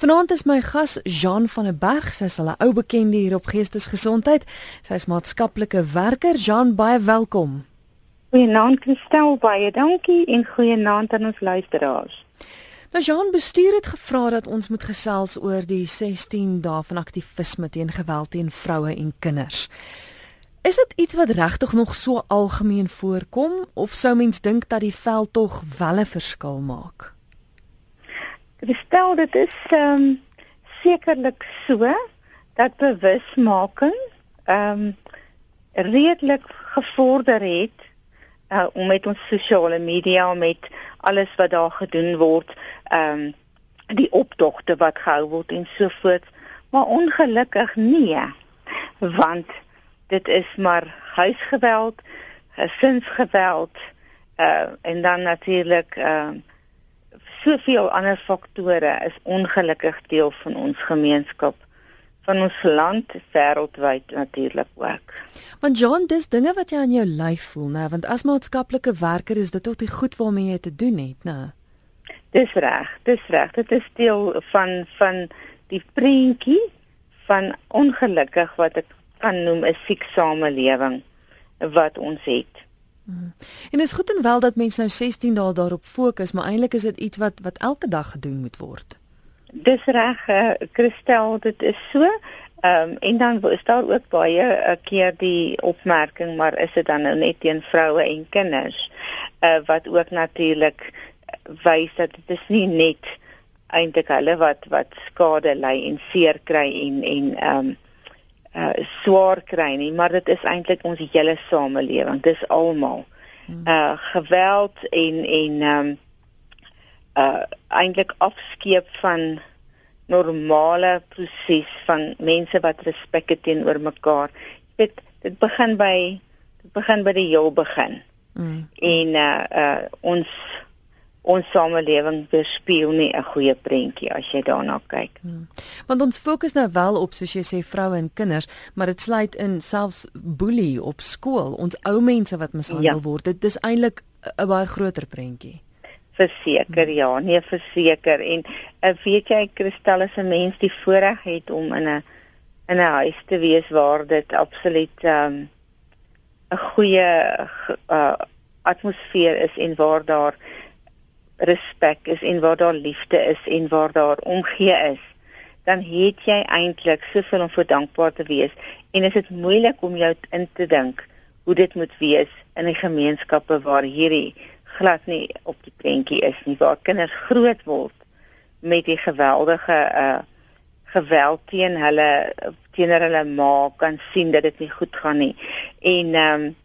Vanaand is my gas Jean van der Berg. Sy is al 'n ou bekende hier op Geestesgesondheid. Sy is maatskaplike werker. Jean, baie welkom. Goeienaand, Christel, baie dankie en goeienaand aan ons luisteraars. Nou Jean bestuur het gevra dat ons moet gesels oor die 16 dae van aktivisme teen geweld teen vroue en kinders. Is dit iets wat regtig nog so algemeen voorkom of sou mens dink dat die veld tog wel 'n verskil maak? Stel dit is ehm um, sekerlik so dat bewusmaking ehm um, redelik gevorder het uh, om met ons sosiale media met alles wat daar gedoen word ehm um, die optogte wat gehou word en so voort. Maar ongelukkig nee want dit is maar huisgeweld gesinsgeweld uh, en dan natuurlik ehm uh, soveel ander faktore is ongelukkig deel van ons gemeenskap van ons land wêreldwyd natuurlik ook. Want John, dis dinge wat jy aan jou lyf voel, né, want as maatskaplike werker is dit tot die goed waarmee jy te doen het, né? Dis reg, dis reg. Dit is deel van van die prentjie van ongelukkig wat ek kan noem 'n siek samelewing wat ons het. En is goed en wel dat mense nou 16 dae daarop fokus, maar eintlik is dit iets wat wat elke dag gedoen moet word. Dis reg, uh, Christel, dit is so. Ehm um, en dan is daar ook baie 'n uh, keer die opmerking, maar is dit dan nou net teen vroue en kinders? Uh wat ook natuurlik wys dat dit is nie net eintlik hulle wat wat skade ly en seer kry en en ehm um, uh swaar kry nie, maar dit is eintlik ons hele samelewing. Dis almal. Uh geweld en en um uh eintlik afskeep van normale proses van mense wat respek het teenoor mekaar. Dit dit begin by dit begin by die heel begin. Mm. En uh uh ons ons samelewing weerspieël nie 'n goeie prentjie as jy daarna kyk. Hmm. Want ons fokus nou wel op soos jy sê vroue en kinders, maar dit sluit in selfs boelie op skool, ons ou mense wat mishandel ja. word. Dit is eintlik 'n baie groter prentjie. Verseker hmm. ja, nee verseker en uh, weet jy Kristal is 'n mens die voorreg het om in 'n in 'n huis te wees waar dit absoluut ehm, 'n um, goeie uh, atmosfeer is en waar daar respek is en waar daar liefde is en waar daar omgee is, dan het jy eintlik soveel om vir dankbaar te wees. En is dit moeilik om jou in te dink hoe dit moet wees in 'n gemeenskappe waar hierdie glad nie op die prentjie is nie, waar kinders groot word met die geweldige uh geweld teen hulle teenoor hulle ma kan sien dat dit nie goed gaan nie. En ehm um,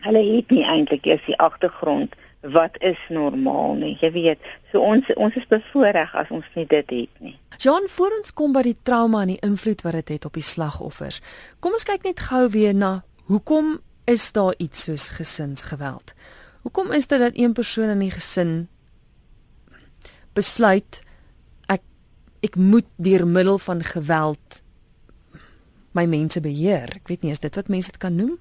hulle het nie eintlik eers die agtergrond wat is normaal nie. Jy weet, so ons ons is bevoordeel as ons nie dit het nie. Jean, voor ons kom by die trauma en die invloed wat dit het, het op die slagoffers. Kom ons kyk net gou weer na hoekom is daar iets soos gesinsgeweld? Hoekom is dit dat een persoon in die gesin besluit ek ek moet deur middel van geweld my mense beheer? Ek weet nie is dit wat mense dit kan noem?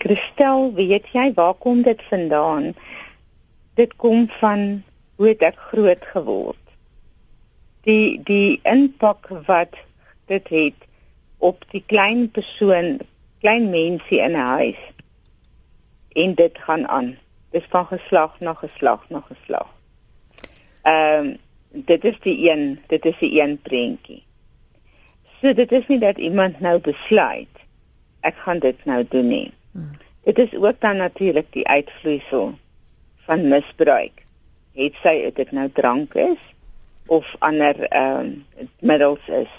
Kristel, weet jy waar kom dit vandaan? Dit kom van hoe ek groot geword. Die die impak wat dit het op die klein persoon, klein mensie in 'n huis. En dit gaan aan. Dit van geslag na geslag na geslag. Ehm um, dit is die een, dit is die een prentjie. So dit is nie dat iemand nou besluit ek gaan dit nou doen nie. Hmm. Dit is ook dan natuurlik die uitvloeisel van misbruik. Het sy dit nou drank is of ander ehm um, middels is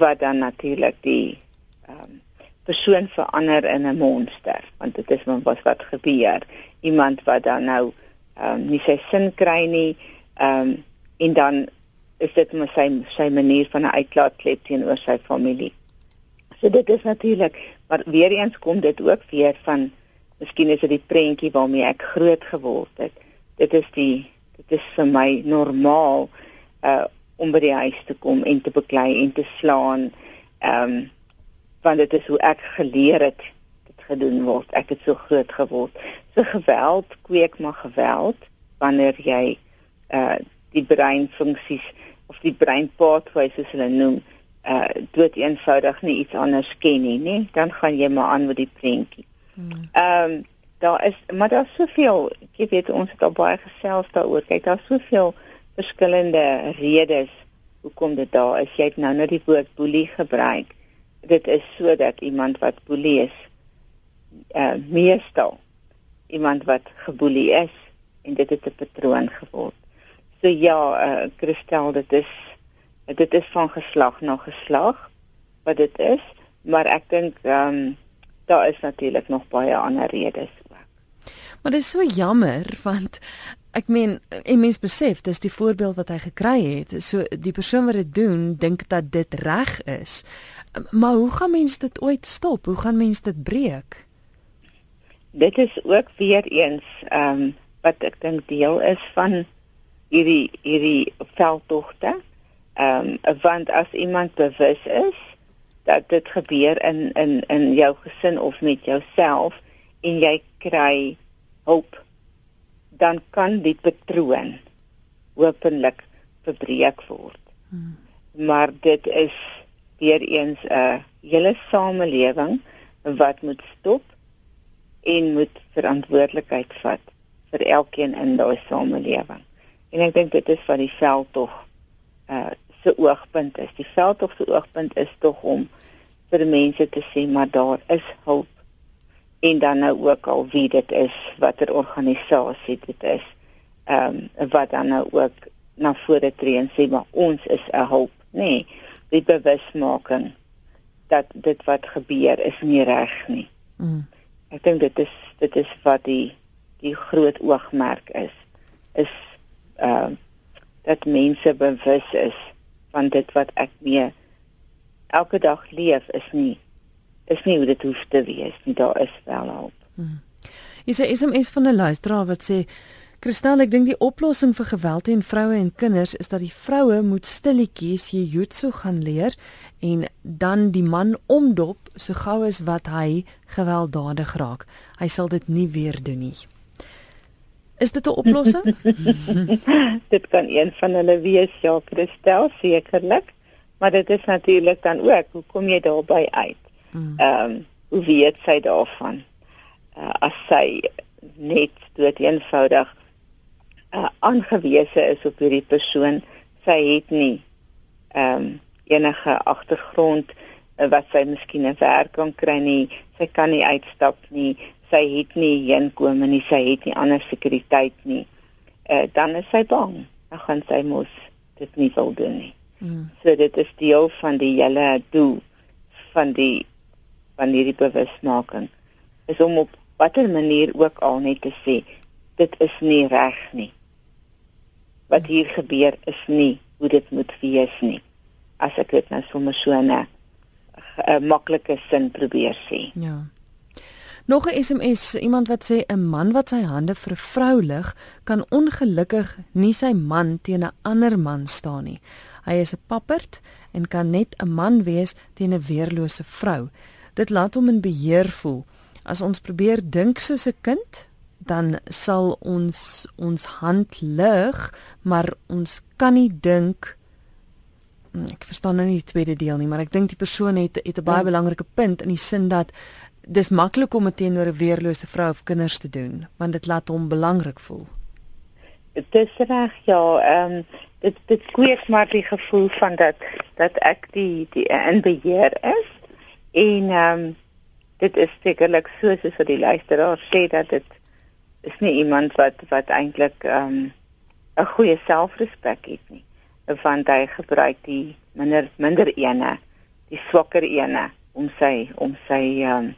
wat dan natuurlik die ehm um, persoon verander in 'n monster want dit is wat wat gebeur iemand wat dan nou ehm um, nie sy sin kry nie ehm um, en dan is dit maar sy sy manier van 'n uitlaatklep teenoor sy familie. So dit is natuurlik maar weer eens kom dit ook weer van Miskien is dit die prentjie waarmee ek groot geword het. Dit is die dit is vir my normaal uh om by die huis te kom en te beklei en te slaan. Ehm um, want dit is hoe ek geleer het dit gedoen word. Ek het so groot geword. So geweld kweek maar geweld wanneer jy uh die breinfunksies of die brain pathway soos hulle noem uh dood eenvoudig nie iets anders ken nie, nê? Dan gaan jy maar aan met die prentjie. Ehm um, daar is maar daar's soveel, jy weet ons het al baie gesels daaroor. Kyk, daar's soveel verskillende redes hoekom dit daar is. Jy het nou net die woord boelie gebruik. Dit is sodat iemand wat boelie is, uh meestal iemand wat geboelie is en dit het 'n patroon geword. So ja, uh Christel, dit is dit is van geslag na geslag wat dit is, maar ek dink ehm um, daar is natuurlik nog baie ander redes ook. Maar dit is so jammer want ek meen, 'n mens besef dis die voorbeeld wat hy gekry het. So die persoon wat dit doen, dink dat dit reg is. Maar hoe gaan mense dit ooit stop? Hoe gaan mense dit breek? Dit is ook weer eens ehm um, wat ek dink deel is van hierdie hierdie veldtogte. Ehm um, want as iemand bewus is dat dit gebeur in in in jou gesin of met jouself en jy kry hulp dan kan die patroon openlik verbreek word. Hmm. Maar dit is weer eens 'n hele samelewing wat moet stop en moet verantwoordelikheid vat vir elkeen in daai samelewing. En ek dink dit is van die veld tog uh se oogpunt is. Die veldtog se oogpunt is tog om vir mense te sê maar daar is hulp en dan nou ook al wie dit is, watter organisasie dit is. Ehm um, wat dan nou ook na vore tree en sê maar ons is 'n hulp, nê. Nee, die bewusmaking dat dit wat gebeur is nie reg nie. Mm. Ek dink dit is dit is wat die die groot oogmerk is is ehm uh, dat mense bewus is van dit wat ek mee elke dag leef is nie is nie hoe dit hoef te wees nie daar is wel hulp. Hmm. Is dit SMS van 'n luisteraar wat sê Kristel ek dink die oplossing vir geweld teen vroue en kinders is dat die vroue moet stilletjies jiu-jitsu gaan leer en dan die man omdop so gou as wat hy gewelddadig raak. Hy sal dit nie weer doen nie. Is dit 'n oplossing? dit kan een van hulle wees, ja, Christel, sekerlik. Maar dit is natuurlik dan ook, hoe kom jy daarby uit? Hmm. Ehm, um, hoe weet sy daarvan? Uh, as sy net dood eenvoudig uh, aangewese is op hierdie persoon, sy het nie ehm um, enige agtergrond uh, wat sy miskien 'n werk kan kry nie, sy kan nie uitstap nie, sy het nie inkomste nie, sy het nie ander sekuriteit nie. Eh uh, dan is sy bang. Dan gaan sy mos dit nie wil doen nie. Mm. So dit is deel van die hele doel van die van hierdie bewusmaking is om op watter manier ook al net te sê dit is nie reg nie. Wat hier gebeur is nie hoe dit moet wees nie. As ek dit nou sommer so 'n 'n maklike sin probeer sê. Ja. Nog 'n SMS, iemand wat sê 'n man wat sy hande vir 'n vrou lig, kan ongelukkig nie sy man teen 'n ander man staan nie. Hy is 'n papperd en kan net 'n man wees teen 'n weerlose vrou. Dit laat hom in beheer voel. As ons probeer dink soos 'n kind, dan sal ons ons hand lig, maar ons kan nie dink ek verstaan nou nie die tweede deel nie, maar ek dink die persoon het het 'n baie ja. belangrike punt in die sin dat dis maklik om dit teenoor 'n weerlose vrou of kinders te doen want dit laat hom belangrik voel. Dit is reg ja, ehm um, dit dit kweek maar die gevoel van dat dat ek die die in beheer is en ehm um, dit is sekerlik so soos wat die luisteraar sê dat dit is nie iemand wat wat eintlik ehm um, 'n goeie selfrespek het nie want hy gebruik die minder minder ene die swakker ene om sy om sy ehm um,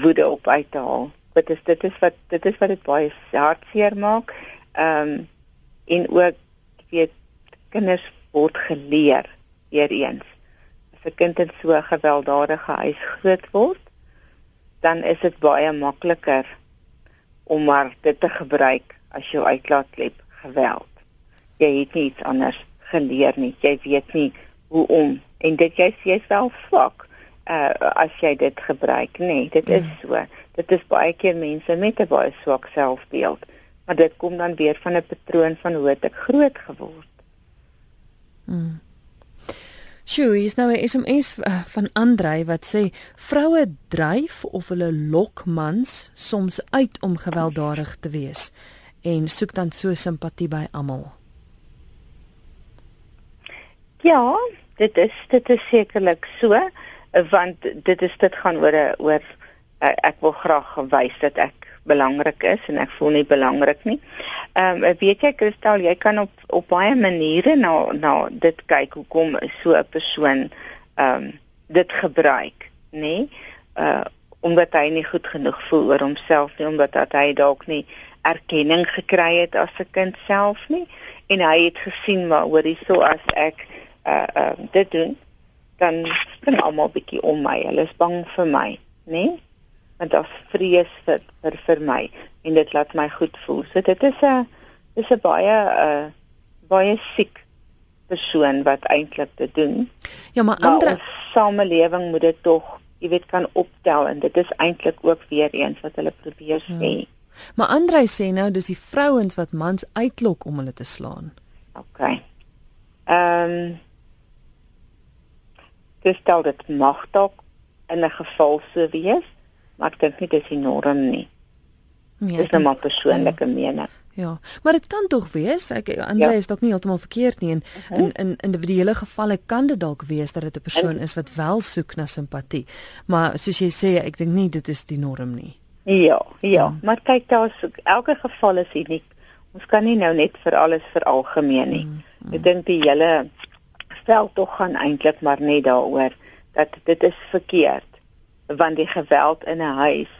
woede op uit te haal. Dit is dit is wat dit is wat dit baie hartseer maak. Ehm um, en ook weet kinders word geleer weer eens. As 'n kind in so 'n gewelddadige huis groot word, dan is dit baie makliker om maar dit te gebruik as jou uitlaatklep geweld. Jy het nie iets anders geleer nie. Jy weet nie hoe om en dit jy sê self swak uh as jy dit gebruik nê nee, dit is mm. so dit is baie keer mense met 'n baie swak selfbeeld maar dit kom dan weer van 'n patroon van hoe ek groot geword Mm. Sjoe, is nou 'n SMS uh, van Andrei wat sê vroue dryf of hulle lok mans soms uit om gewelddadig te wees en soek dan so simpatie by almal. Ja, dit is dit is sekerlik so want dit is dit gaan oor oor ek wil graag wys dat ek belangrik is en ek voel nie belangrik nie. Ehm um, weet jy Kristal, jy kan op op baie maniere na na dit kyk hoekom so 'n persoon ehm um, dit gebruik, nê? Nee? Uh omdat hy nie goed genoeg voel oor homself nie, omdat dat hy dalk nie erkenning gekry het as 'n kind self nie en hy het gesien maar hoorie so as ek uh uh dit doen dan spring almal bietjie om my. Hulle is bang vir my, nê? Nee? Want as vrees vir, vir vir my en dit laat my goed voel. So dit is 'n dis 'n baie uh baie siek persoon wat eintlik dit doen. Ja, maar ander samelewing moet dit tog, jy weet, kan optel en dit is eintlik ook weer eens wat hulle probeer ja. sê. Ja. Maar Andre sê nou dis die vrouens wat mans uitlok om hulle te slaan. OK. Ehm um, gestel dit mag dalk in 'n geval so wees, maar ek dink nie dis die norm nie. Nee, dis nou 'n persoonlike ja. mening. Ja, maar dit kan tog wees. Ek Andre ja. is dalk nie heeltemal verkeerd nie en uh -huh. in in individuele gevalle kan dit dalk wees dat dit 'n persoon is wat wel soek na simpatie. Maar soos jy sê, ek dink nie dit is die norm nie. Ja, ja, ja. maar kyk daar's elke geval is uniek. Ons kan nie nou net vir alles veralgemeen nie. Mm, mm. Ek dink die hele veld tog gaan eintlik maar net daaroor dat dit is verkeerd. Want die geweld in 'n huis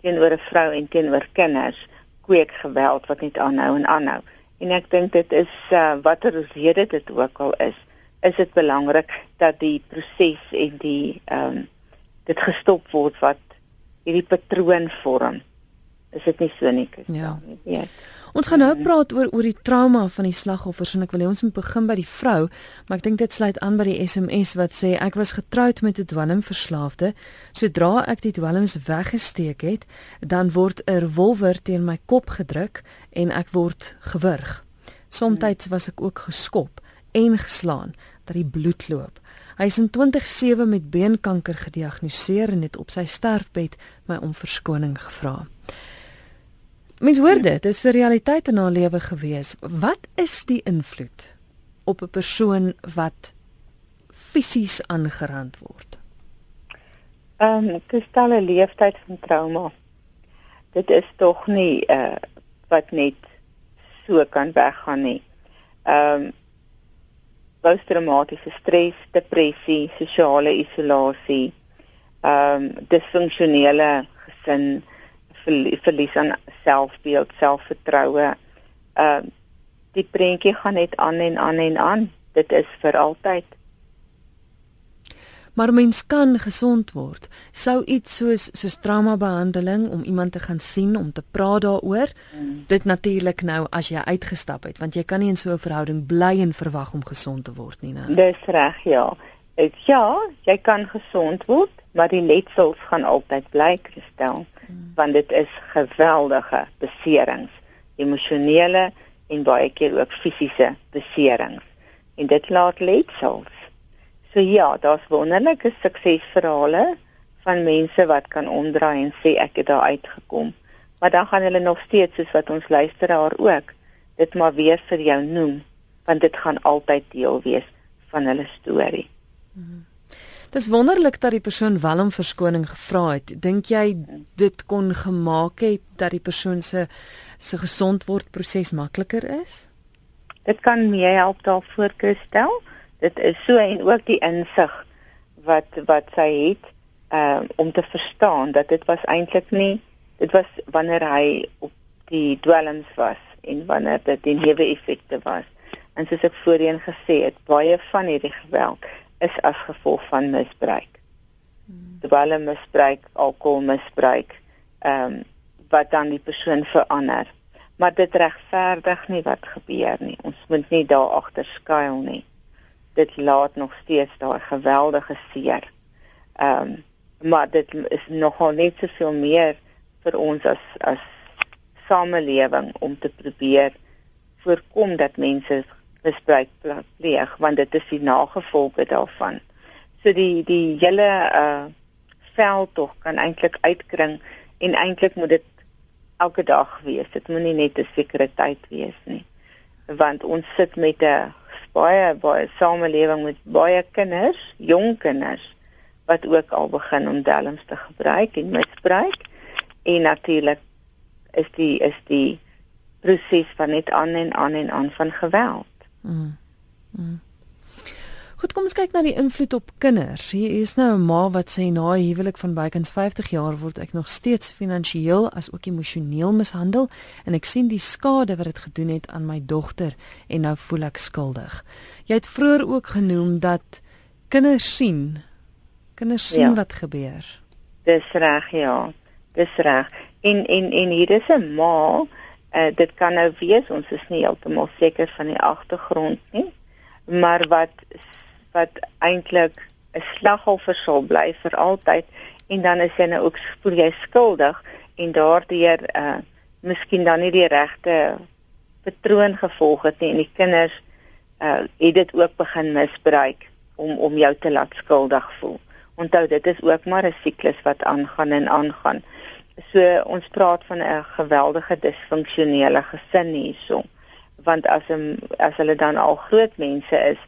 teenoor 'n vrou en teenoor kinders kweek geweld wat net aanhou en aanhou. En ek dink dit is uh, watter rede dit ook al is is dit belangrik dat die proses en die ehm um, dit gestop word wat hierdie patroon vorm. Is dit nie so nie ja. ja Ons gaan nou praat oor oor die trauma van die slagoffers en ek wil hê ons moet begin by die vrou, maar ek dink dit sluit aan by die SMS wat sê ek was getroud met 'n dwelmverslaafde. Sodra ek die dwelms weggesteek het, dan word 'n revolver teen my kop gedruk en ek word gewurg. Somstyds was ek ook geskop en geslaan dat die bloed loop. Hy is in 2007 met beenkanker gediagnoseer en het op sy sterfbed my om verskoning gevra. Mens hoor dit, dit is 'n realiteit in haar lewe gewees. Wat is die invloed op 'n persoon wat fisies aangerand word? Ehm, um, dis al 'n leeftyd van trauma. Dit is tog nie uh wat net so kan weggaan nie. Ehm um, posttraumatiese stres, depressie, sosiale isolasie, ehm um, disfunksionele gesin verlies aan selfbeeld, selfvertroue. Ehm uh, die prentjie gaan net aan en aan en aan. Dit is vir altyd. Maar mens kan gesond word. Sou iets soos soos trauma behandeling om iemand te gaan sien om te praat daaroor. Hmm. Dit natuurlik nou as jy uitgestap het, want jy kan nie in so 'n verhouding bly en verwag om gesond te word nie, nou. Dis reg, ja. Ek ja, jy kan gesond word, maar die letsels gaan altyd bly, Christel want dit is geweldige beserings, emosionele en baie keer ook fisiese beserings. En dit laat letsels. So ja, daar's wonderlike suksesverhale van mense wat kan omdraai en sê ek het daar uitgekom. Maar dan gaan hulle nog steeds soos wat ons luisteraar ook dit maar weer vir jou noem, want dit gaan altyd deel wees van hulle storie. Dis wonderlik dat die persoon wel om verskoning gevra het. Dink jy dit kon gemaak het dat die persoon se se gesond word proses makliker is? Dit kan mee help daarvoor gestel. Dit is so en ook die insig wat wat sy het um, om te verstaan dat dit was eintlik nie dit was wanneer hy op die dwelms was en wanneer dit die neuwe effekte was. En soos ek voorheen gesê het, baie van hierdie geweld is as gevolg van misbruik. Hmm. Dwelm misbruik, alkoholmisbruik, ehm um, wat dan die persoon verander. Maar dit regverdig nie wat gebeur nie. Ons moet nie daar agter skuil nie. Dit laat nog steeds daai geweldige seer. Ehm um, maar dit is nogal net soveel meer vir ons as as samelewing om te probeer voorkom dat mense misbruik pleeg want dit is die nagevolge daarvan. So die die hele uh veld tog kan eintlik uitkring en eintlik moet dit elke dag wees. Dit moenie net 'n sekere tyd wees nie. Want ons sit met 'n baie baie samelewing met baie kinders, jong kinders wat ook al begin om dwelms te gebruik en misbruik. En natuurlik is die is die proses van net aan en aan en aan van geweld. Mm. Mm. Goed, kom ons kyk na die invloed op kinders. Hier is nou 'n ma wat sê na 'n huwelik van bykans 50 jaar word ek nog steeds finansiëel as ook emosioneel mishandel en ek sien die skade wat dit gedoen het aan my dogter en nou voel ek skuldig. Jy het vroeër ook genoem dat kinders sien kinders sien ja. wat gebeur. Dis reg, ja. Dis reg. En en en hier is 'n ma, uh, dit kan nou wees ons is nie heeltemal seker van die agtergrond nie, maar wat wat eintlik 'n slagoffer sal bly vir altyd en dan is jy nou ook voel jy skuldig en daardeur uh miskien dan nie die regte patroon gevolg het nie en die kinders uh het dit ook begin misbruik om om jou te laat skuldig voel. Onthou dit is ook maar 'n siklus wat aangaan en aangaan. So ons praat van 'n geweldige disfunksionele gesin hierso. Want as 'n as hulle dan al groot mense is,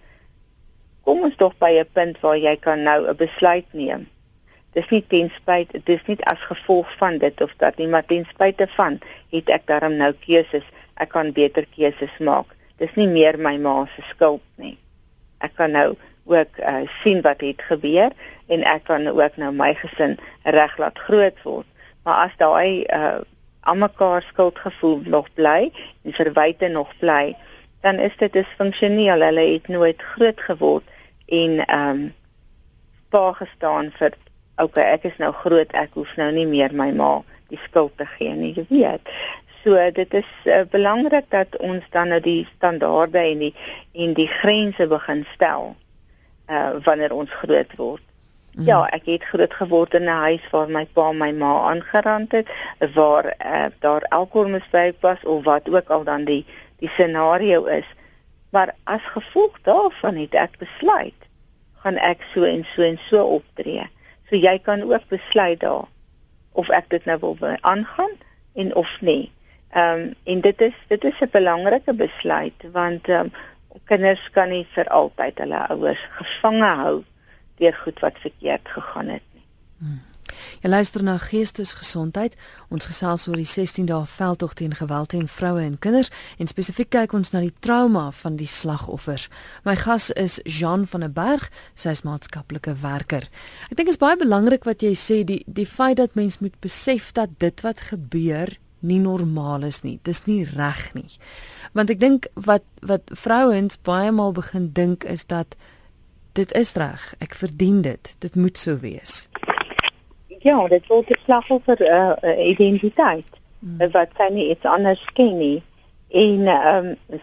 kom ons tog by 'n punt waar jy kan nou 'n besluit neem. Dis nie ten spyte, dis nie as gevolg van dit of dat nie, maar ten spyte van het ek daarom nou keuses. Ek kan beter keuses maak. Dis nie meer my ma se skuld nie. Ek kan nou ook uh, sien wat het gebeur en ek kan ook nou my gesin reg laat groot word. Maar as daai uh almekaar skuldgevoel nog bly en verwyte nog bly, dan is dit disfunksioneel. Hulle het nooit groot geword en ehm um, pa gestaan vir okay, ek is nou groot, ek hoef nou nie meer my ma die skuld te gee nie, jy weet. So dit is uh, belangrik dat ons dan nou die standaarde en die en die grense begin stel uh wanneer ons groot word. Mm. Ja, ek het groot geword in 'n huis waar my pa my ma aangerand het, waar uh, daar alkoholmisbruik was of wat ook al dan die die scenario is. Maar as gevolg daarvan het ek besluit gaan ek so en so en so optree. So jy kan ook besluit daar of ek dit nou wil aangaan en of nie. Ehm um, en dit is dit is 'n belangrike besluit want ehm um, kinders kan nie vir altyd hulle ouers gevange hou deur goed wat verkeerd gegaan het nie. Hmm. Jy luister na Geestesgesondheid. Ons gesels oor die 16 dae veldtog teen geweld teen vroue en kinders en spesifiek kyk ons na die trauma van die slagoffers. My gas is Jean van der Berg, sy is maatskaplike werker. Ek dink dit is baie belangrik wat jy sê die die feit dat mens moet besef dat dit wat gebeur nie normaal is nie. Dis nie reg nie. Want ek dink wat wat vrouens baie maal begin dink is dat dit is reg. Ek verdien dit. Dit moet so wees ja, dit word 'n slagoffer 'n uh, uh, identiteit hmm. wat sy nie iets anders ken nie. En ehm um,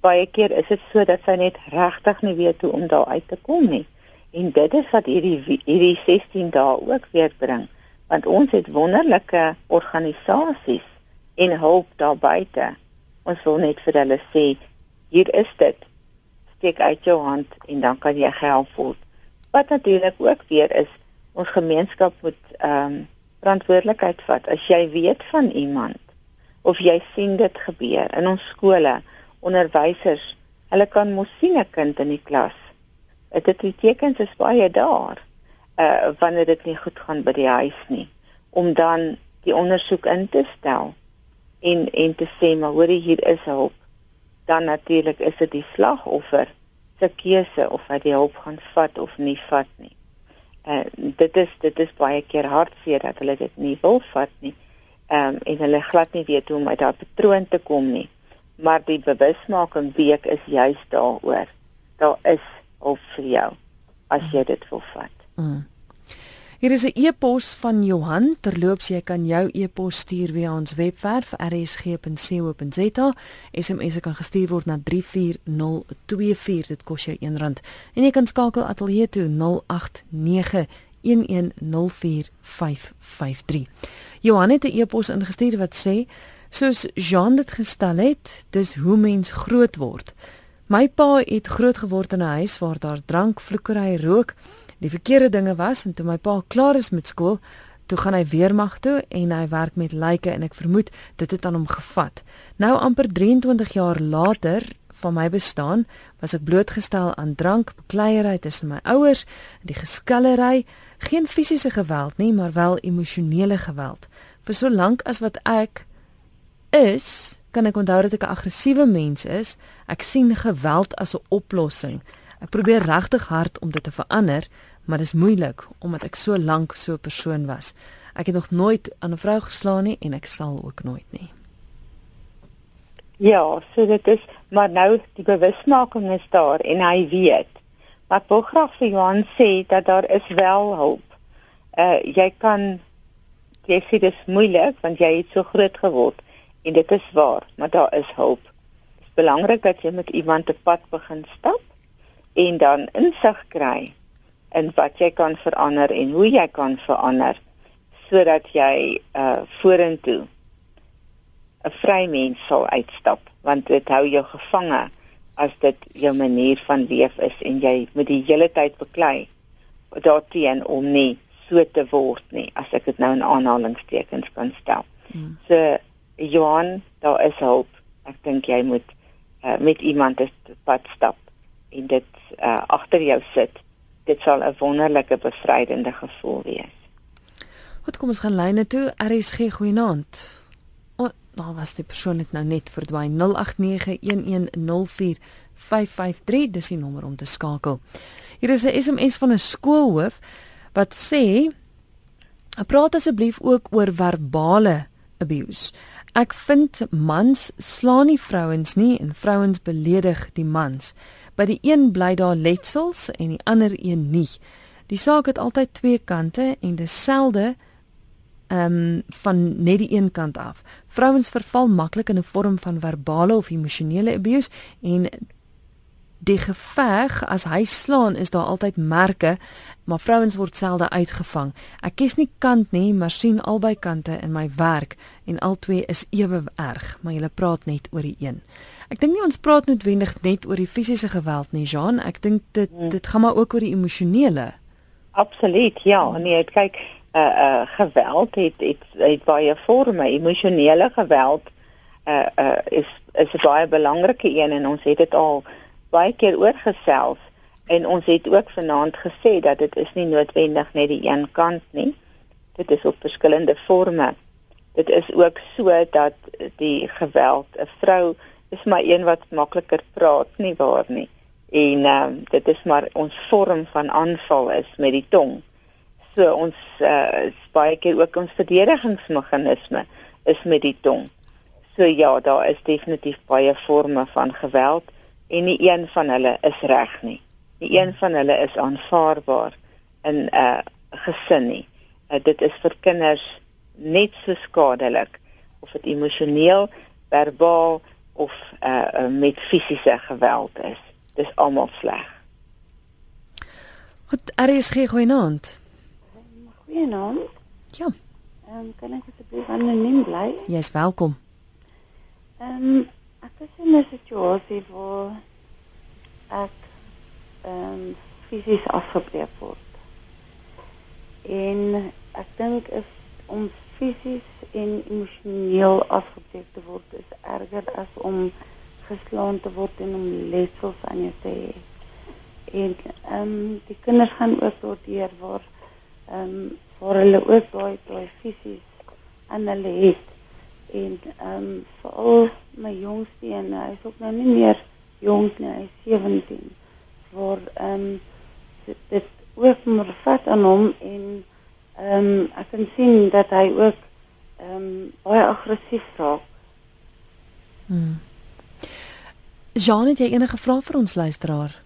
baie keer is dit so dat sy net regtig nie weet hoe om daar uit te kom nie. En dit is wat hierdie hierdie 16 dae ook weer bring, want ons het wonderlike organisasies en hulp daar buite. Ons wil net vir hulle sê, hier is dit. Steek uit jou hand en dan kan jy gehelp word. Wat natuurlik ook weer is ons gemeenskap moet ehm um, verantwoordelikheid vat. As jy weet van iemand of jy sien dit gebeur in ons skole, onderwysers, hulle kan mos sien 'n kind in die klas. Dit die tekens is baie daar. Uh wanneer dit nie goed gaan by die huis nie, om dan die ondersoek in te stel en en te sê maar hoor hier is hulp. Dan natuurlik is dit die slagoffer se keuse of hy die hulp gaan vat of nie vat nie. En uh, dit is dit is baie keer hartseer dat hulle dit nie wil vat nie. Ehm um, en hulle glad nie weet hoe om uit daardie patroon te kom nie. Maar die bewusmaking week is juis daaroor. Daar is hulp vir jou as jy dit wil vat. Mm. Hier is 'n e-pos van Johan. Terloops, jy kan jou e-pos stuur via ons webwerf rsg.co.za. SMS kan gestuur word na 34024. Dit kos jou R1. En jy kan skakel ateljee toe 089 1104553. Johan het 'n e-pos ingestuur wat sê: "Soos Jean dit gestel het, dis hoe mens groot word. My pa het groot geword in 'n huis waar daar drank, vloekery, rook, die verkeerde dinge was en toe my pa klaar is met skool, toe gaan hy weermag toe en hy werk met lyke en ek vermoed dit het aan hom gevat. Nou amper 23 jaar later van my bestaan was ek blootgestel aan drank, bekleierery tussen my ouers, die geskellery, geen fisiese geweld nie, maar wel emosionele geweld. Vir so lank as wat ek is, kan ek onthou dat ek 'n aggressiewe mens is. Ek sien geweld as 'n oplossing. Ek probeer regtig hard om dit te verander, maar dit is moeilik omdat ek so lank so 'n persoon was. Ek het nog nooit aan 'n vrou geslaan nie en ek sal ook nooit nie. Ja, so dit is maar nou die bewusmaking is daar en hy weet. Ek wil graag vir Johan sê dat daar is wel hulp. Uh jy kan jy sê dit is moeilik want jy het so groot geword en dit is waar, maar daar is hulp. Dit is belangrik dat jy met iemand te pad begin stap en dan insig kry in wat jy kan verander en hoe jy kan verander sodat jy uh vorentoe 'n vry mens sal uitstap want dit hou jou gevange as dit jou manier van leef is en jy moet die hele tyd beklei daarteen om nie so te word nie as ek dit nou in aanhalingstekens kan stel. Hmm. So Johan, daar is hulp. Ek dink jy moet uh, met iemand op pad stap en dit uh, agter jou sit. Dit sal 'n wonderlike bevrydende gevoel wees. Goed, kom ons gaan lyne toe. RSG goeienaand daar was die persoon net nou net verdwyn 0891104553 dis die nommer om te skakel. Hier is 'n SMS van 'n skoolhoof wat sê praat asseblief ook oor verbale abuse. Ek vind mans slaan nie vrouens nie en vrouens beledig die mans. By die een bly daar letsels en die ander een nie. Die saak het altyd twee kante en dieselfde ehm um, van net die een kant af. Vrouens verval maklik in 'n vorm van verbale of emosionele abuse en die geveg as hy slaan is daar altyd merke, maar vrouens word selde uitgevang. Ek kies nie kant nie, maar sien albei kante in my werk en albei is ewe erg, maar jy praat net oor die een. Ek dink nie ons praat noodwendig net oor die fisiese geweld nie, Jean. Ek dink dit hmm. dit gaan maar ook oor die emosionele. Absoluut. Ja, nee, kyk, uh uh geweld het het het baie forme emosionele geweld uh uh is is 'n baie belangrike een en ons het dit al baie keer oorgesels en ons het ook vanaand gesê dat dit is nie noodwendig net die een kant nie dit is op verskillende forme dit is ook so dat die geweld 'n vrou is maar een wat makliker praat nie waar nie en uh, dit is maar ons vorm van aanval is met die tong So ons uh, baie keer ook ons verdedigingsmeganisme is met die tong. So ja, daar is definitief baie forme van geweld en nie een van hulle is reg nie. Nie een van hulle is aanvaarbaar in 'n uh, gesin nie. Uh, dit is vir kinders net so skadelik of dit emosioneel, verbaal of uh, met fisiese geweld is. Dis almal sleg. Wat RSG goeienaand. Goeienaand. Ja. Ehm um, kan ek asseblief anoniem bly? Jy's welkom. Ehm um, ek is in 'n situasie waar ek ehm um, fisies afgebreek word. En ek dink is om fisies en emosioneel afgebreek te word is erger as om geslaan te word en om letsels aan jou te hê. En ehm um, die kinders gaan ook daardeur waar ehm um, waar hulle ook daai daai fisies aan hulle het en ehm um, veral my jongste en hy is ook nou nie meer jonk nie, hy is 17 waar ehm um, dit, dit ook maar vat aan hom en ehm um, ek kan sien dat hy ook ehm um, baie aggressief raak. Hmm. Jean, het jy enige vrae vir ons luisteraar?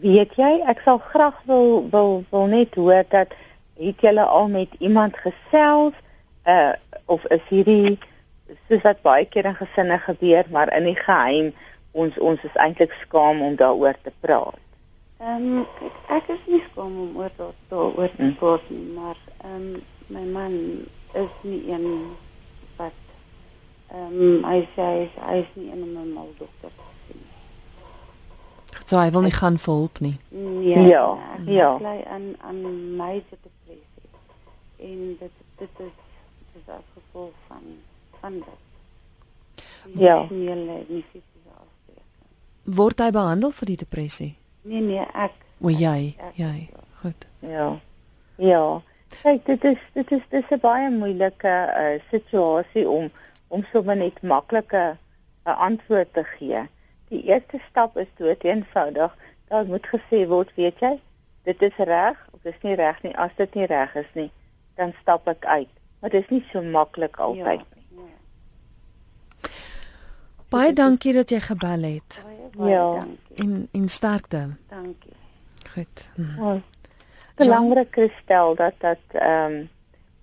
Weet jy, ek sal graag wil wil wil net hoor dat het julle al met iemand gesels uh of is hierdie soos wat baie keer in gesinne gebeur maar in die geheim ons ons is eintlik skaam om daaroor te praat. Ehm um, ek is nie skaam om oor daaroor te hm. praat nie, maar ehm um, my man is nie een wat ehm um, hy sê hy is nie een om 'n mal dokter te sien. So hy wil nie gaan vir hulp nie. Nee. Ja, ek ja. Bly aan aan major depressie. En dit dit is dit is as gevolg van van dit. Ja. Nie nie fisiese afbreking. Word hy behandel vir die depressie? Nee nee, ek O jy, Ek- jy. Goed. Ja. Ja. Kyk, dit is dit is dis 'n baie moeilike uh, situasie om om sommer net maklike 'n uh, antwoord te gee. Die eerste stap is dood eenvoudig. Daar moet gesê word, weet jy, dit is reg of dis nie reg nie. As dit nie reg is nie, dan stap ek uit. Maar dit is nie so maklik altyd nie. Ja. Baie dankie dat jy gebel het Baie baie Ja. dankie. en en sterkte. Dankie. Goed. Hm. Oh, belangrik is stel dat dat ehm um,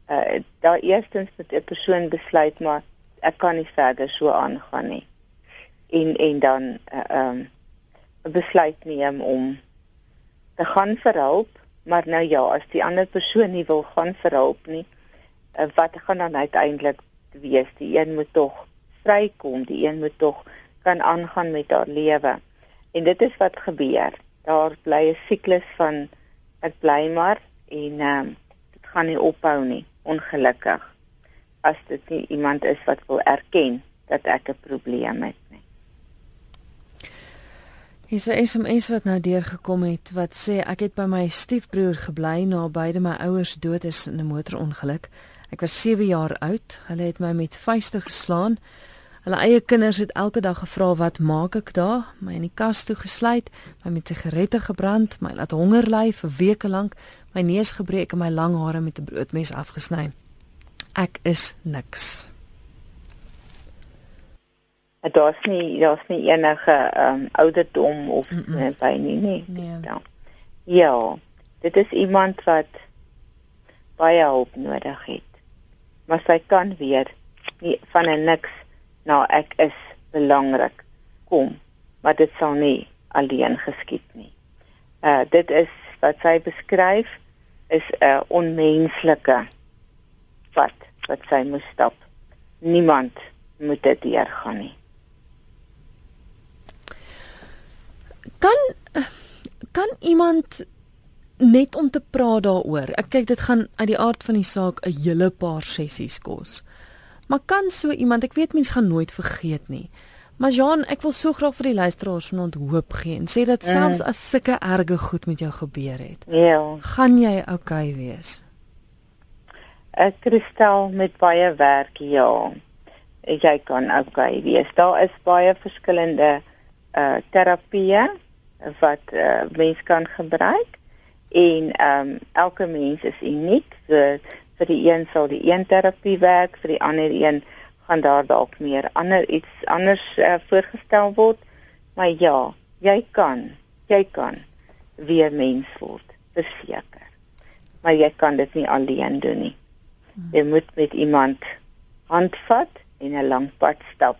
uh, daar eerstens met 'n persoon besluit maar ek kan nie verder so aangaan nie. En en dan uh, ehm um, 'n besluit neem om te gaan vir hulp, maar nou ja, as die ander persoon nie wil gaan vir hulp nie, uh, wat gaan dan uiteindelik wees? Die een moet tog vrykom, die een moet tog kan aangaan met haar lewe. En dit is wat gebeur. Daar bly 'n siklus van ek bly maar en ehm um, dit gaan nie ophou nie, ongelukkig. As dit nie iemand is wat wil erken dat ek 'n probleem het nie. Hier's 'n SMS wat nou deurgekom het wat sê ek het by my stiefbroer gebly na beide my ouers dood is in 'n motorongeluk. Ek was 7 jaar oud. Hulle het my met vuiste geslaan. Hulle eie kinders het elke dag gevra wat maak ek daar? My in die kas toe gesluit, my met sigarette gebrand, my laat honger ly vir weke lank, my neus gebreek en my lang hare met 'n broodmes afgesny. Ek is niks. En Daar's nie daar's nie enige ehm um, ouderdom of -mm. mm by nie nie. Nee. Ja. Ja, dit is iemand wat baie hulp nodig het. Maar sy kan weer nie van 'n niks na ek is belangrik kom, maar dit sal nie alleen geskied nie. Uh dit is wat sy beskryf is 'n onmenslike pad wat sy moes stap. Niemand moet dit deurgaan nie. Kan kan iemand net om te praat daaroor. Ek kyk dit gaan uit die aard van die saak 'n hele paar sessies kos. Maar kan so iemand, ek weet mense gaan nooit vergeet nie. Maar Jean, ek wil so graag vir die luisteraars vanaand hoop gee en sê dat selfs Mm. as sulke erge goed met jou gebeur het, Ja. gaan jy oukei okay wees. 'n kristal met baie werk, ja. Jy kan okay wees. Daar is baie verskillende uh terapieë wat uh mens kan gebruik en ehm um, elke mens is uniek. So vir die een sal die een terapie werk, vir die ander een gaan daar dalk meer ander iets anders uh, voorgestel word. Maar ja, jy kan, jy kan weer mens word, verseker. Maar jy kan dit nie alleen doen nie. Jy moet met iemand handvat en 'n lang pad stap.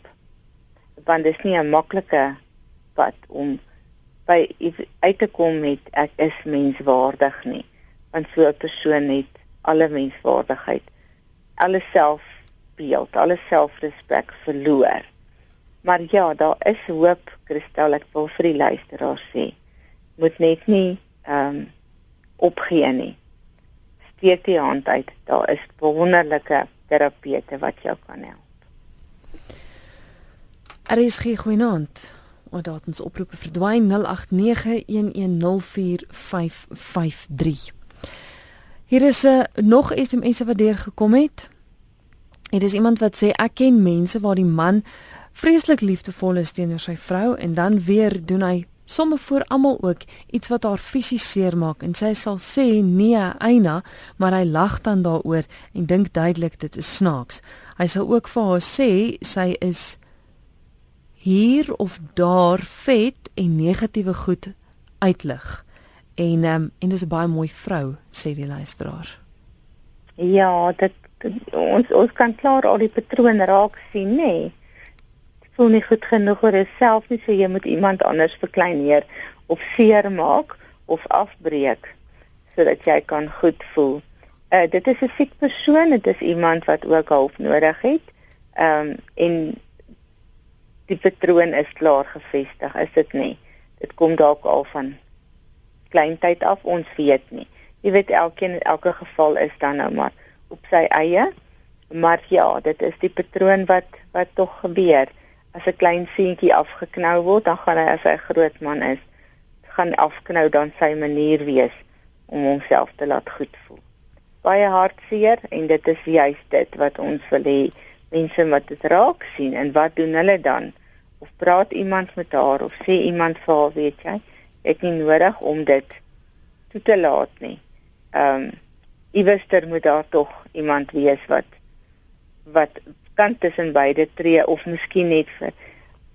Want dit is nie 'n maklike pad om by uit te kom met ek is menswaardig nie. Want so 'n persoon het alle menswaardigheid, alle selfbeeld, alle selfrespek verloor. Maar ja, daar is hoop, Christel, ek wil vir die luisteraars sê. Moet net nie ehm um, opgee nie steek die hand uit. Daar is wonderlike terapeute wat jou kan help. Er is geen goeienaand. Ons datums oproepe verdwyn 0891104553. Hier is 'n uh, nog SMS wat deurgekom het. Hier is iemand wat sê ek ken mense waar die man vreeslik liefdevol is teenoor sy vrou en dan weer doen hy somme voor almal ook iets wat haar fisies seermaak en sy sal sê nee Eina maar hy lag dan daaroor en dink duidelik dit is snaaks. Hy sal ook vir haar sê sy is hier of daar vet en negatiewe goed uitlig. En um, en dis 'n baie mooi vrou sê die luisteraar. Ja, dit, dit ons ons kan klaar al die patrone raak sien, nê. Nee. Voel nie goed genoeg oor jouself nie, so jy moet iemand anders verkleineer of seermaak of afbreek sodat jy kan goed voel. Uh dit is 'n siek persoon, dit is iemand wat ook hulp nodig het. Ehm um, en die patroon is klaar gevestig, is dit nie? Dit kom dalk al van kleintyd af, ons weet nie. Jy weet elkeen in elke geval is dan nou maar op sy eie. Maar ja, dit is die patroon wat wat tog gebeur. As 'n klein seentjie afgeknou word, dan gaan hy as hy groot man is, gaan afknou dan sy manier wees om homself te laat goed voel. Baie hartseer en dit is juist dit wat ons wil hê mense wat dit raak sien en wat doen hulle dan? Of praat iemand met haar of sê iemand vir haar, weet jy, ek nie nodig om dit toe te laat nie. Ehm um, iewester moet daar tog iemand wees wat wat kan tussen beide tree of miskien net vir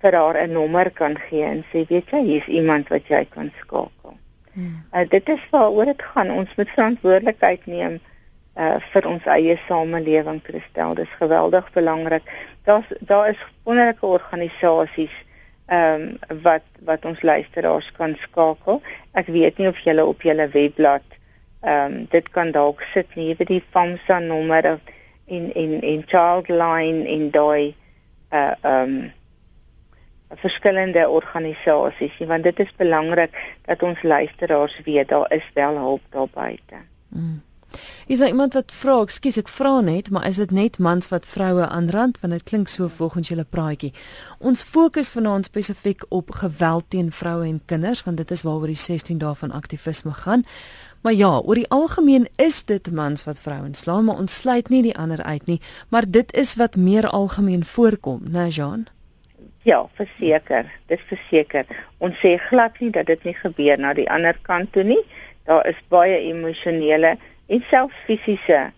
vir haar 'n nommer kan gee en sê weet jy hier's iemand wat jy kan skakel. Hmm. Uh, dit is waaroor dit gaan. Ons moet verantwoordelikheid neem uh vir ons eie samelewing Christel. Dis geweldig belangrik. Daar's daar is wonderlike organisasies ehm um, wat wat ons luisteraars kan skakel. Ek weet nie of julle op julle webblad ehm um, dit kan dalk sit nie by die FAMSA nommer en en en Childline en daai uh ehm um, verskillende organisasies nie want dit is belangrik dat ons luisteraars weet daar is wel hulp daar buite. Mm. Is daar iemand wat vra, ekskuus ek vra net, maar is dit net mans wat vroue aanrand want dit klink so volgens julle praatjie. Ons fokus vanaand spesifiek op geweld teen vroue en kinders want dit is waaroor die 16 dae van aktivisme gaan. Maar ja, oor die algemeen is dit mans wat vrouens slaan, maar ons sluit nie die ander uit nie, maar dit is wat meer algemeen voorkom, né, Jean? Ja, verseker. Dis verseker. Ons sê glad nie dat dit nie gebeur na die ander kant toe nie. Daar is baie emosionele en selfs fisiese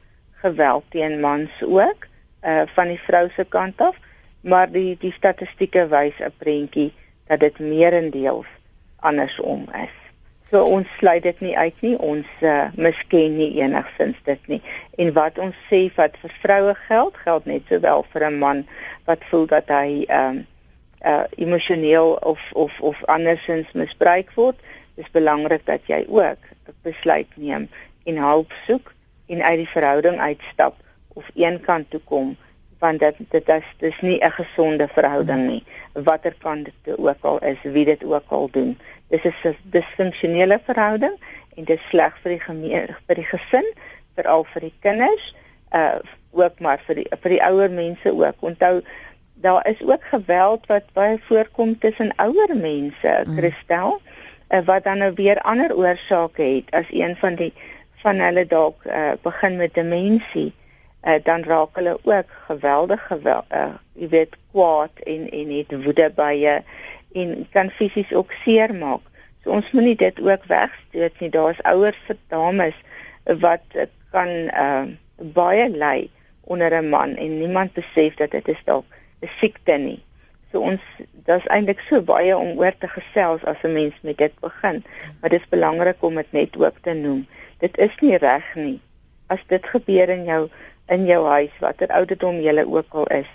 geweld teen mans ook uh van die vrou se kant af maar die die statistieke wys 'n prentjie dat dit meerendeels andersom is. So ons sluit dit nie uit nie. Ons uh misken nie enigsins dit nie. En wat ons sê wat vir vroue geld, geld net sowel vir 'n man wat voel dat hy um uh emosioneel of of of andersins misbruik word. Dis belangrik dat jy ook 'n besluit neem en hulp soek en uit die verhouding uitstap of een kant toe kom want dit dit is dis nie 'n gesonde verhouding nie watter kant dit ook al is wie dit ook al doen dis is 'n disfunksionele verhouding en dit is sleg vir die gemeen vir die gesin veral vir die kinders uh ook maar vir die vir die ouer mense ook onthou daar is ook geweld wat baie voorkom tussen ouer mense mm. Christel mm. wat dan nou weer ander oorsake het as een van die van hulle dalk uh, begin met demensie, uh, dan raak hulle ook geweldig geweld, uh, jy weet kwaad en en het woede baie en kan fisies ook seer maak. So ons moenie dit ook wegsteek nie. Daar's ouers vir dames wat kan uh, baie ly onder 'n man en niemand besef dat dit is dalk 'n siekte nie. So ons daar's eintlik so baie om oor te gesels as 'n mens met dit begin, maar dit is belangrik om dit net ook te noem dit is nie reg nie. As dit gebeur in jou in jou huis, watter ouderdom jy ook al is,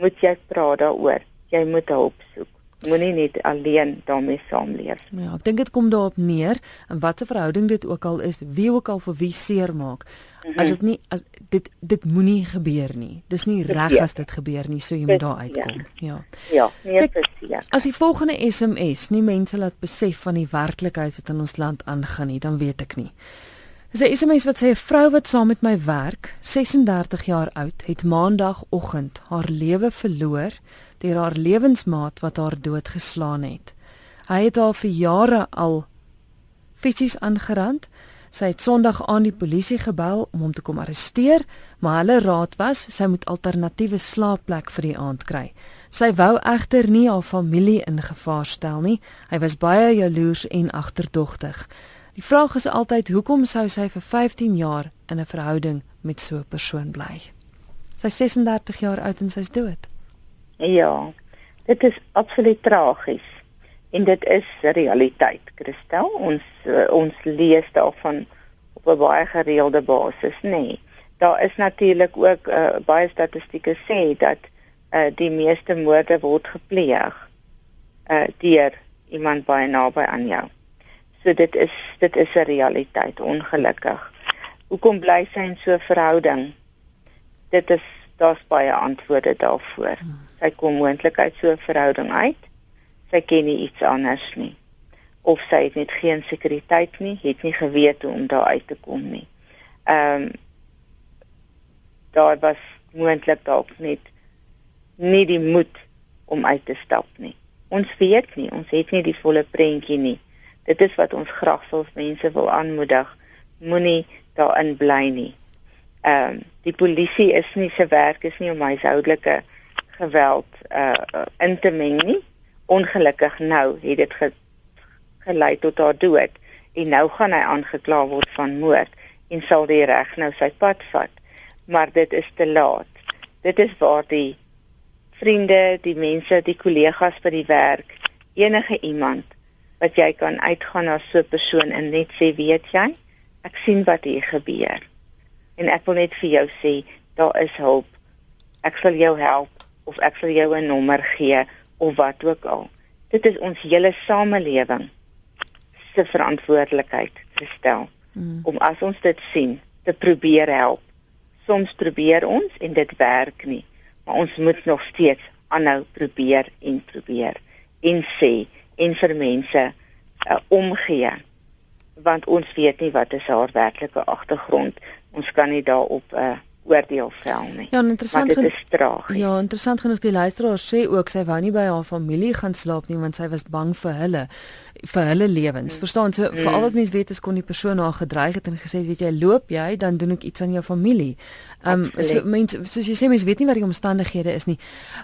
moet jy praat daaroor. Jy moet hulp soek. Moenie net alleen daarmee saamleef. Ja, ek dink dit kom daarop neer en watter verhouding dit ook al is, wie ook al vir wie seer maak. Mm -hmm. As dit nie as dit dit moenie gebeur nie. Dis nie reg as dit gebeur nie, so jy moet daar uitkom. Ja. Ja, nee, presies. As die volgende SMS nie mense laat besef van die werklikheid wat in ons land aangaan nie, dan weet ek nie. Dis 'n SMS wat sê 'n vrou wat saam met my werk, 36 jaar oud, het maandagooggend haar lewe verloor deur haar lewensmaat wat haar doodgeslaan het. Hy het haar vir jare al fisies aangerand. Sy het Sondag aan die polisie gebel om hom te kom arresteer, maar hulle raad was sy moet alternatiewe slaapplek vir die aand kry. Sy wou egter nie haar familie in gevaar stel nie. Hy was baie jaloers en agterdogtig. Die vraag is altyd hoekom sou sy vir 15 jaar in 'n verhouding met so 'n persoon bly? Sy 36 jaar oud en sy's dood. Ja. Dit is absoluut tragies. En dit is realiteit, Christel. Ons uh, ons lees daarvan op 'n baie gereelde basis, nê. Nee. Daar is natuurlik ook uh, baie statistieke sê dat uh, die meeste moorde word gepleeg uh, deur iemand baie naby aan jou. So dit is dit is 'n realiteit ongelukkig. Hoekom bly sy in so 'n verhouding? Dit is daar's baie antwoorde daarvoor. Sy kom moontlik uit so 'n verhouding uit. Sy ken nie iets anders nie. of sy het net geen sekuriteit nie, het nie geweet hoe om daar uit te kom nie. Ehm um, daar was moontlik dalk net nie die moed om uit te stap nie. Ons weet nie, ons het nie die volle prentjie nie. Dit is wat ons graag wil mense wil aanmoedig. Moenie daarin bly nie. Ehm um, die polisie is nie se werk is nie om huishoudelike geweld uh in te meng nie. Ongelukkig nou het dit ge, gelei tot haar dood en nou gaan hy aangekla word van moord en sal die reg nou sy pad vat. Maar dit is te laat. Dit is waar die vriende, die mense, die kollegas by die werk, enige iemand wat jy kan uitgaan na so 'n persoon en net sê, weet jy, ek sien wat hier gebeur. En ek wil net vir jou sê, daar is hulp. Ek sal jou help of ek sal jou 'n nommer gee of wat ook al. Dit is ons hele samelewing se verantwoordelikheid te stel hmm. om as ons dit sien te probeer help. Soms probeer ons en dit werk nie, maar ons moet nog steeds aanhou probeer en probeer en sê en vir mense uh, omgee want ons weet nie wat is haar werklike agtergrond. Ons kan nie daarop 'n uh, oordeel vel nie. Ja, interessant. Dit is tragies. Ja, interessant genoeg die luisteraar sê ook sy wou nie by haar familie gaan slaap nie want sy was bang vir hulle vir hulle lewens. Mm. Verstaan so, mm. vir al wat mense weet is kon die persoon haar gedreig het en gesê het, weet jy, loop jy, dan doen ek iets aan jou familie. Ehm um, so mense soos jy sê mense weet nie wat die omstandighede is nie.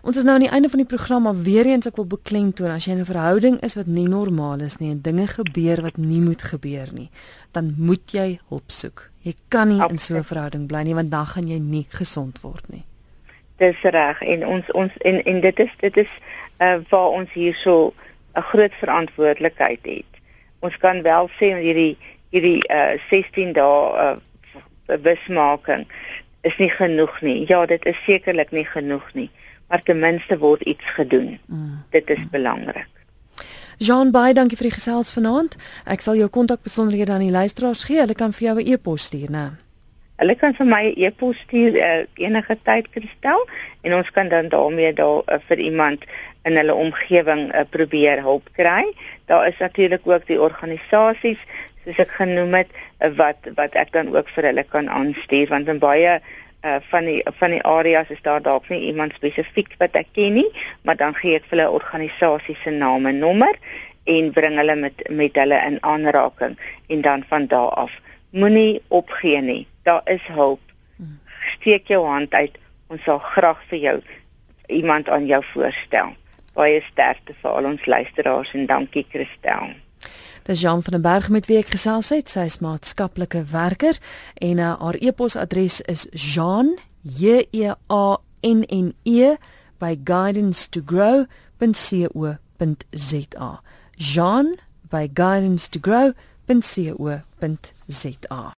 Ons is nou aan die einde van die program maar weer eens ek wil beklemtoon as jy in 'n verhouding is wat nie normaal is nie en dinge gebeur wat nie moet gebeur nie, dan moet jy hulp soek. Jy kan nie Absoluut. in so 'n verhouding bly nie want dan gaan jy nie gesond word nie. Dis reg en ons ons en en dit is dit is uh waar ons hier so 'n groot verantwoordelikheid het. Ons kan wel sê hierdie hierdie uh 16 dae uh bewusmaking is nie genoeg nie. Ja, dit is sekerlik nie genoeg nie, maar ten minste word iets gedoen. Mm. Dit is belangrik. Jean Bey, dankie vir die gesels vanaand. Ek sal jou kontakbesonderhede aan die luisteraars gee. Hulle kan vir jou 'n e-pos stuur, né? Hulle kan vir my 'n e-pos stuur uh, enige tyd kristel en ons kan dan daarmee daar uh, vir iemand in hulle omgewing uh, probeer hulp kry. Daar is natuurlik ook die organisasies soos ek genoem het uh, wat wat ek dan ook vir hulle kan aanstuur want in baie uh, van die van die areas is daar dalk nie iemand spesifiek wat ek ken nie, maar dan gee ek vir hulle organisasie se naam en nommer en bring hulle met met hulle in aanraking en dan van daar af moenie opgee nie. Daar is hulp. Steek jou hand uit. Ons sal graag vir jou iemand aan jou voorstel. Baie sterkte vir al ons luisteraars en dankie Christel. Dis Jan van den Berg met wie ek gesels het. Sy is maatskaplike werker en uh, haar e-posadres is Jean J E A N N E by guidance2grow.co.za. Jean by guidance2grow.co.za.